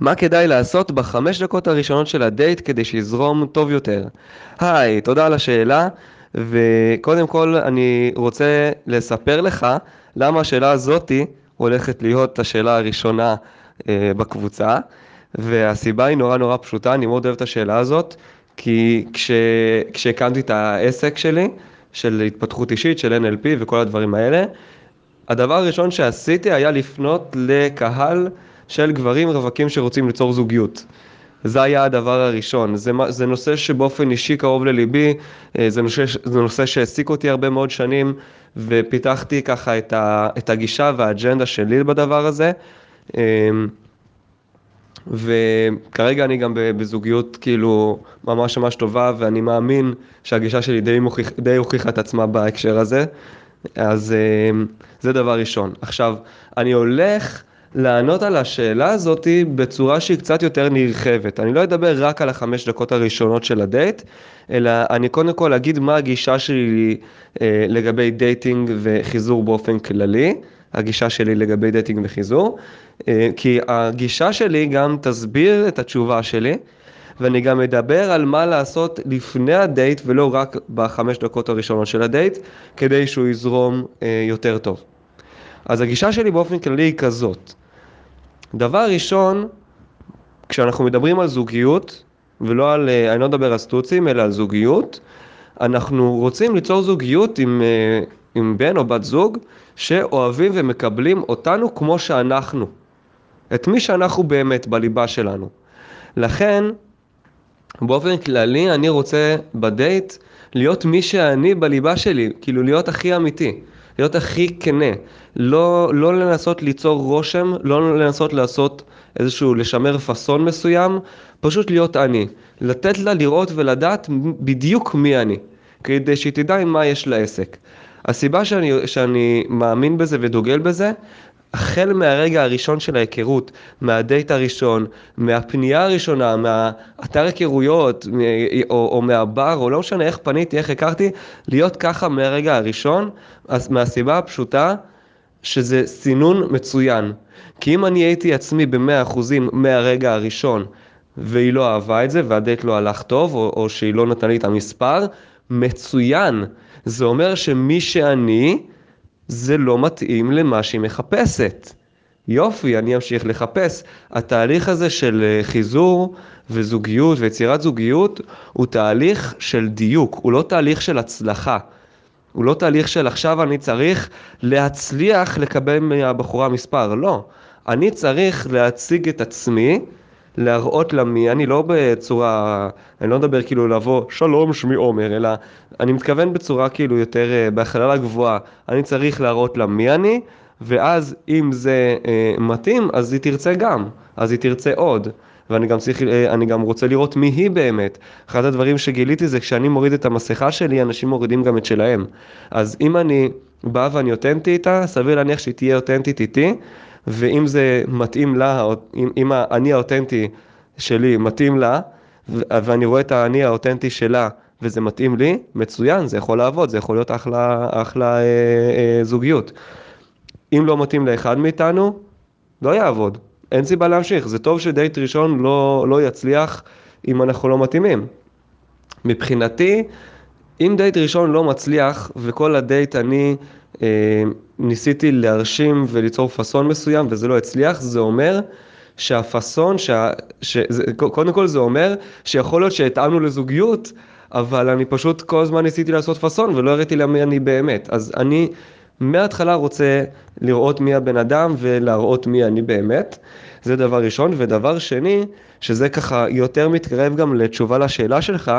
מה כדאי לעשות בחמש דקות הראשונות של הדייט כדי שיזרום טוב יותר? היי, תודה על השאלה, וקודם כל אני רוצה לספר לך למה השאלה הזאתי הולכת להיות השאלה הראשונה אה, בקבוצה, והסיבה היא נורא נורא פשוטה, אני מאוד אוהב את השאלה הזאת, כי כש, כשהקמתי את העסק שלי, של התפתחות אישית, של NLP וכל הדברים האלה, הדבר הראשון שעשיתי היה לפנות לקהל של גברים רווקים שרוצים ליצור זוגיות. זה היה הדבר הראשון, זה, זה נושא שבאופן אישי קרוב לליבי, אה, זה נושא, זה נושא שהעסיק אותי הרבה מאוד שנים ופיתחתי ככה את, ה, את הגישה והאג'נדה שלי בדבר הזה. אמ, וכרגע אני גם בזוגיות כאילו ממש ממש טובה ואני מאמין שהגישה שלי די, מוכיח, די הוכיחה את עצמה בהקשר הזה. אז אמ, זה דבר ראשון. עכשיו, אני הולך לענות על השאלה הזאת בצורה שהיא קצת יותר נרחבת. אני לא אדבר רק על החמש דקות הראשונות של הדייט, אלא אני קודם כל אגיד מה הגישה שלי אה, לגבי dating וחיזור באופן כללי, הגישה שלי לגבי dating וחיזור, אה, כי הגישה שלי גם תסביר את התשובה שלי. ואני גם אדבר על מה לעשות לפני הדייט ולא רק בחמש דקות הראשונות של הדייט, כדי שהוא יזרום אה, יותר טוב. אז הגישה שלי באופן כללי היא כזאת. דבר ראשון, כשאנחנו מדברים על זוגיות, ולא על, אה, אני לא מדבר על סטוצים, אלא על זוגיות, אנחנו רוצים ליצור זוגיות עם, אה, עם בן או בת זוג שאוהבים ומקבלים אותנו כמו שאנחנו. את מי שאנחנו באמת בליבה שלנו. לכן, באופן כללי אני רוצה בדייט להיות מי שאני בליבה שלי, כאילו להיות הכי אמיתי, להיות הכי כנה, לא, לא לנסות ליצור רושם, לא לנסות לעשות איזשהו, לשמר פאסון מסוים, פשוט להיות אני, לתת לה לראות ולדעת בדיוק מי אני, כדי שהיא תדע עם מה יש לעסק. הסיבה שאני, שאני מאמין בזה ודוגל בזה, החל מהרגע הראשון של ההיכרות, מהדייט הראשון, מהפנייה הראשונה, מהאתר היכרויות, או, או מהבר, או לא משנה איך פניתי, איך הכרתי, להיות ככה מהרגע הראשון, אז מהסיבה הפשוטה שזה סינון מצוין. כי אם אני הייתי עצמי במאה אחוזים מהרגע הראשון, והיא לא אהבה את זה, והדייט לא הלך טוב, או, או שהיא לא נתנה לי את המספר, מצוין. זה אומר שמי שאני, זה לא מתאים למה שהיא מחפשת. יופי, אני אמשיך לחפש. התהליך הזה של אה, חיזור וזוגיות ויצירת זוגיות הוא תהליך של דיוק, הוא לא תהליך של הצלחה. הוא לא תהליך של עכשיו אני צריך להצליח לקבל מהבחורה מספר, לא. אני צריך להציג את עצמי, להראות לה מי אני, לא בצורה, אני לא מדבר כאילו לבוא שלום שמי עומר, אלא אני מתכוון בצורה כאילו יותר אה, בהכללה גבוהה, אני צריך להראות לה מי אני, ואז אם זה אה, מתאים, אז היא תרצה גם, אז היא תרצה עוד. ואני גם צריך, אה, אני גם רוצה לראות מי היא באמת. אחד הדברים שגיליתי זה כשאני מוריד את המסכה שלי, אנשים מורידים גם את שלהם. אז אם אני בא ואני אותנטי איתה, סביר להניח שהיא תהיה אותנטית איתי, ואם זה מתאים לה, אם, אם האני האותנטי שלי מתאים לה, ואני רואה את האני האותנטי שלה, וזה מתאים לי, מצוין, זה יכול לעבוד, זה יכול להיות אחלה, אחלה אה, אה, זוגיות. אם לא מתאים לאחד מאיתנו, לא יעבוד. אין סיבה להמשיך. זה טוב שדייט ראשון לא, לא יצליח אם אנחנו לא מתאימים. מבחינתי, אם דייט ראשון לא מצליח וכל הדייט אני ניסיתי להרשים וליצור פאסון מסוים וזה לא הצליח, זה אומר שהפאסון, שה, שזה, קודם כל זה אומר שיכול להיות שהתאמנו לזוגיות, אבל אני פשוט כל הזמן ניסיתי לעשות פאסון ולא הראיתי לה מי אני באמת. אז אני מההתחלה רוצה לראות מי הבן אדם ולהראות מי אני באמת. זה דבר ראשון. ודבר שני, שזה ככה יותר מתקרב גם לתשובה לשאלה שלך,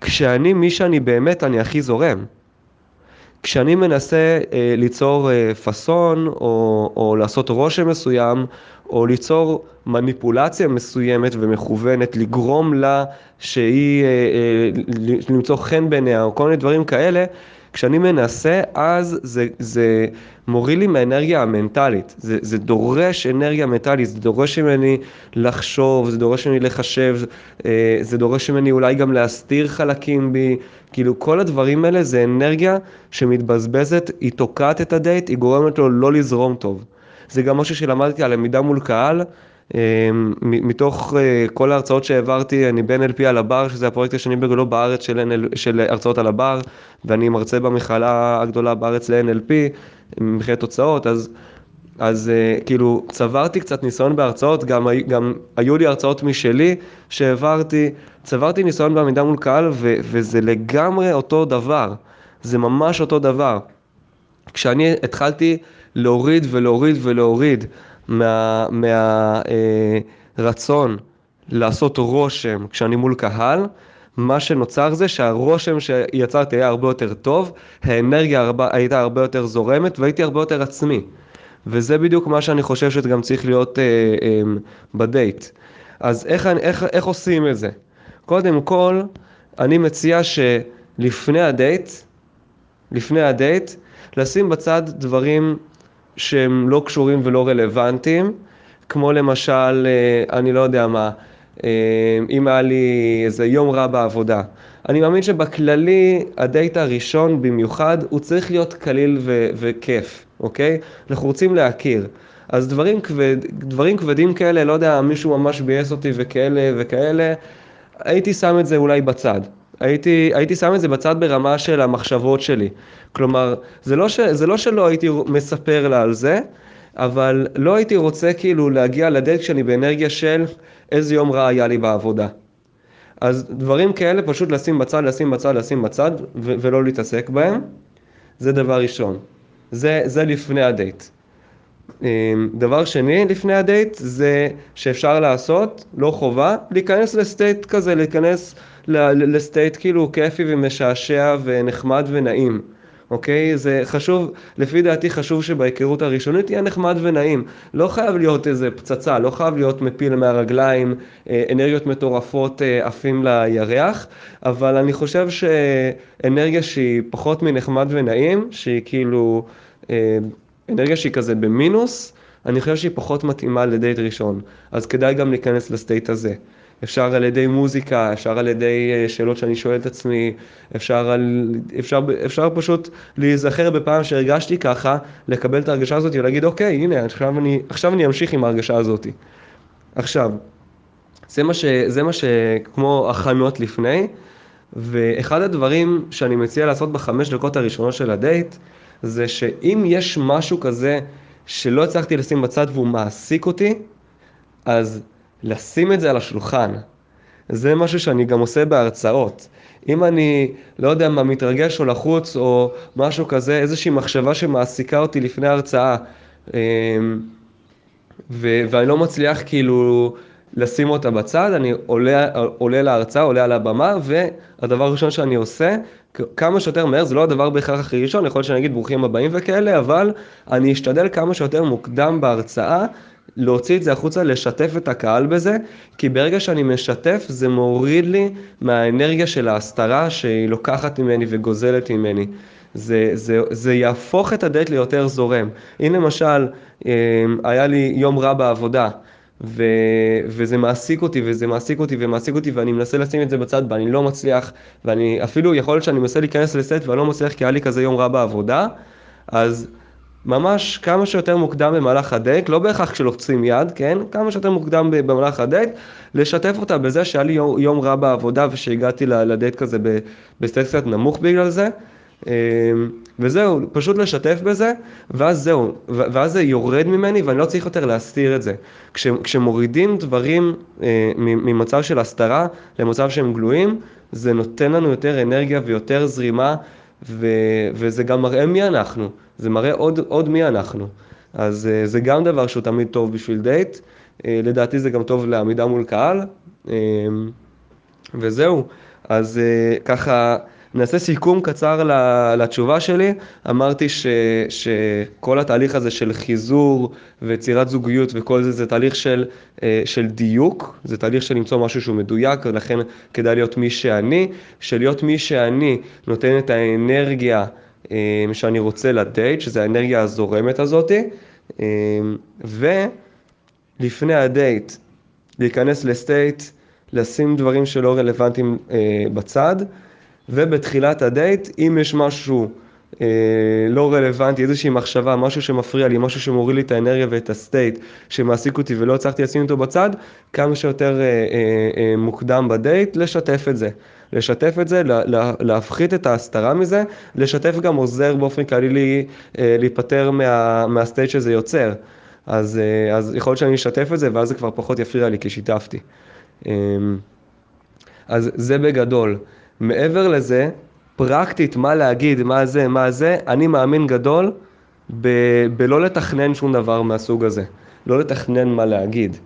כשאני מי שאני באמת, אני הכי זורם. כשאני מנסה אה, ליצור אה, פאסון או, או לעשות רושם מסוים או ליצור מניפולציה מסוימת ומכוונת, לגרום לה שהיא, אה, אה, למצוא חן בעיניה או כל מיני דברים כאלה, כשאני מנסה, אז זה, זה מוריד לי מהאנרגיה המנטלית. זה, זה דורש אנרגיה מנטלית, זה דורש ממני לחשוב, זה דורש ממני לחשב, אה, זה דורש ממני אולי גם להסתיר חלקים בי. כאילו, כל הדברים האלה זה אנרגיה שמתבזבזת, היא תוקעת את הדייט, היא גורמת לו לא לזרום טוב. זה גם משהו שלמדתי על למידה מול קהל. מתוך כל ההרצאות שהעברתי, אני בין LP על הבר, שזה הפרויקט השני בגדולו בארץ של, NL, של הרצאות על הבר, ואני מרצה במכללה הגדולה בארץ ל-NLP, מבחינת תוצאות, אז אז uh, כאילו צברתי קצת ניסיון בהרצאות, גם, גם היו לי הרצאות משלי שהעברתי, צברתי ניסיון בעמידה מול קהל ו, וזה לגמרי אותו דבר, זה ממש אותו דבר. כשאני התחלתי להוריד ולהוריד ולהוריד מהרצון מה, uh, לעשות רושם כשאני מול קהל, מה שנוצר זה שהרושם שיצרתי היה הרבה יותר טוב, האנרגיה הרבה, הייתה הרבה יותר זורמת והייתי הרבה יותר עצמי. וזה בדיוק מה שאני חושב שגם צריך להיות אה, אה, בדייט. אז איך, איך, איך עושים את זה? קודם כל, אני מציע שלפני הדייט, לפני הדייט, לשים בצד דברים שהם לא קשורים ולא רלוונטיים, כמו למשל, אה, אני לא יודע מה, אה, אם היה לי איזה יום רע בעבודה. אני מאמין שבכללי, הדייט הראשון במיוחד, הוא צריך להיות קליל ו- וכיף. אוקיי? אנחנו רוצים להכיר. אז דברים, כבד, דברים כבדים כאלה, לא יודע, מישהו ממש ביאס אותי וכאלה וכאלה, הייתי שם את זה אולי בצד. הייתי, הייתי שם את זה בצד ברמה של המחשבות שלי. כלומר, זה לא, ש, זה לא שלא הייתי מספר לה על זה, אבל לא הייתי רוצה כאילו להגיע לדייט כשאני באנרגיה של איזה יום רע היה לי בעבודה. אז דברים כאלה פשוט לשים בצד, לשים בצד, לשים בצד, ו- ולא להתעסק בהם. זה דבר ראשון. זה, זה לפני הדייט. אמ, דבר שני לפני הדייט זה שאפשר לעשות, לא חובה, להיכנס לסטייט כזה, להיכנס לסטייט כאילו כיפי ומשעשע ונחמד ונעים. אוקיי? זה חשוב, לפי דעתי חשוב שבהיכרות הראשונית יהיה נחמד ונעים. לא חייב להיות איזה פצצה, לא חייב להיות מפיל מהרגליים, אה, אנרגיות מטורפות אה, עפים לירח, אבל אני חושב שאנרגיה שהיא פחות מנחמד ונעים, שהיא כאילו אה, אנרגיה שהיא כזה במינוס, אני חושב שהיא פחות מתאימה לדייט ראשון. אז כדאי גם להיכנס לסטייט הזה. אפשר על ידי מוזיקה, אפשר על ידי אה, שאלות שאני שואל את עצמי, אפשר, על, אפשר, אפשר פשוט להיזכר בפעם שהרגשתי ככה, לקבל את ההרגשה הזאת ולהגיד אוקיי, הנה, עכשיו אני, עכשיו אני אמשיך עם ההרגשה הזאת. עכשיו, זה מה, ש, זה מה שכמו הכנות לפני, ואחד הדברים שאני מציע לעשות בחמש דקות הראשונות של הדייט, זה שאם יש משהו כזה שלא הצלחתי לשים בצד והוא מעסיק אותי, אז לשים את זה על השולחן. זה משהו שאני גם עושה בהרצאות. אם אני, לא יודע מה, מתרגש או לחוץ או משהו כזה, איזושהי מחשבה שמעסיקה אותי לפני ההרצאה, אמ, ו- ואני לא מצליח כאילו לשים אותה בצד, אני עולה, עולה להרצאה, עולה על הבמה, והדבר הראשון שאני עושה, כמה שיותר מהר, זה לא הדבר בהכרח הכי ראשון, יכול להיות שאני אגיד ברוכים הבאים וכאלה, אבל אני אשתדל כמה שיותר מוקדם בהרצאה להוציא את זה החוצה, לשתף את הקהל בזה, כי ברגע שאני משתף זה מוריד לי מהאנרגיה של ההסתרה שהיא לוקחת ממני וגוזלת ממני. זה, זה, זה יהפוך את הדייט ליותר זורם. אם למשל, אמ, היה לי יום רע בעבודה, ו, וזה מעסיק אותי, וזה מעסיק אותי, ומעסיק אותי, ואני מנסה לשים את זה בצד, ואני לא מצליח, ואני אפילו, יכול להיות שאני מנסה להיכנס לסט ואני לא מצליח כי היה לי כזה יום רע בעבודה, אז ממש כמה שיותר מוקדם במהלך הדייט, לא בהכרח כשלוחצים יד, כן? כמה שיותר מוקדם במהלך הדייט, לשתף אותה בזה שהיה לי יום, יום רע בעבודה ושהגעתי לדייט כזה ב state קצת נמוך בגלל זה. אמ, וזהו, פשוט לשתף בזה, ואז זהו, ואז זה יורד ממני ואני לא צריך יותר להסתיר את זה. כש, כשמורידים דברים אה, ממצב של הסתרה למצב שהם גלויים, זה נותן לנו יותר אנרגיה ויותר זרימה, ו, וזה גם מראה מי אנחנו. זה מראה עוד, עוד מי אנחנו. אז uh, זה גם דבר שהוא תמיד טוב בשביל דייט, uh, לדעתי זה גם טוב לעמידה מול קהל, uh, וזהו. אז uh, ככה, נעשה סיכום קצר לתשובה שלי. אמרתי ש, שכל התהליך הזה של חיזור ויצירת זוגיות וכל זה, זה תהליך של, של דיוק, זה תהליך של למצוא משהו שהוא מדויק, לכן כדאי להיות מי שאני, שלהיות מי שאני נותן את האנרגיה אמ, שאני רוצה לדייט, שזה האנרגיה הזורמת הזאתי, אמ, ולפני הדייט להיכנס לסטייט, לשים דברים שלא רלוונטיים אה, בצד, ובתחילת הדייט, אם יש משהו אה, לא רלוונטי, איזושהי מחשבה, משהו שמפריע לי, משהו שמוריד לי את האנרגיה ואת ה state, שמעסיק אותי ולא הצלחתי לשים אותו בצד, כמה שיותר אה, מוקדם בדייט, לשתף את זה. לשתף את זה, לה, לה, להפחית את ההסתרה מזה, לשתף גם עוזר באופן כללי לי, אה, להיפטר מה, מה state שזה יוצר. אז, אה, אז יכול להיות שאני אשתף את זה ואז זה כבר פחות יפריע לי כי שיתפתי. אה, אז זה בגדול. מעבר לזה, פרקטית מה להגיד, מה זה, מה זה, אני מאמין גדול ב- בלא לתכנן שום דבר מהסוג הזה. לא לתכנן מה להגיד.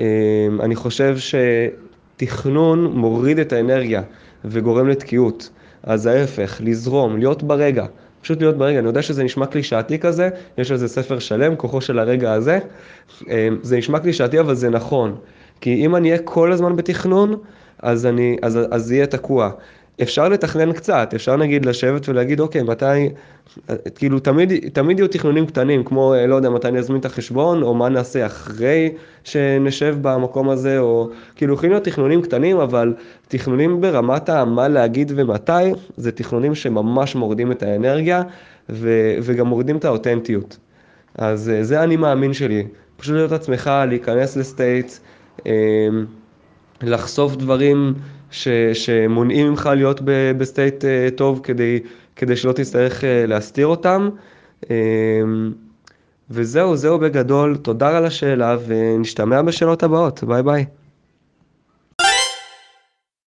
אה, אני חושב שתכנון מוריד את האנרגיה וגורם לתקיעות. אז ההפך, לזרום, להיות ברגע. פשוט להיות ברגע. אני יודע שזה נשמע קלישאתי כזה, יש על זה ספר שלם, כוחו של הרגע הזה. אה, זה נשמע קלישאתי, אבל זה נכון. כי אם אני אהיה כל הזמן בתכנון, אז, אני, אז, אז יהיה תקוע. אפשר לתכנן קצת, אפשר נגיד לשבת ולהגיד, אוקיי, מתי, כאילו תמיד, תמיד יהיו תכנונים קטנים, כמו, לא יודע, מתי נזמין את החשבון, או מה נעשה אחרי שנשב במקום הזה, או כאילו יכולים להיות תכנונים קטנים, אבל תכנונים ברמת המה להגיד ומתי, זה תכנונים שממש מורידים את האנרגיה, ו, וגם מורידים את האותנטיות. אז זה אני מאמין שלי, פשוט להיות עצמך, להיכנס ל states, אמ, לחשוף דברים ש, שמונעים ממך להיות ב state אה, טוב כדי, כדי שלא תצטרך אה, להסתיר אותם. אמ, וזהו, זהו בגדול, תודה על השאלה ונשתמע בשאלות הבאות, ביי ביי.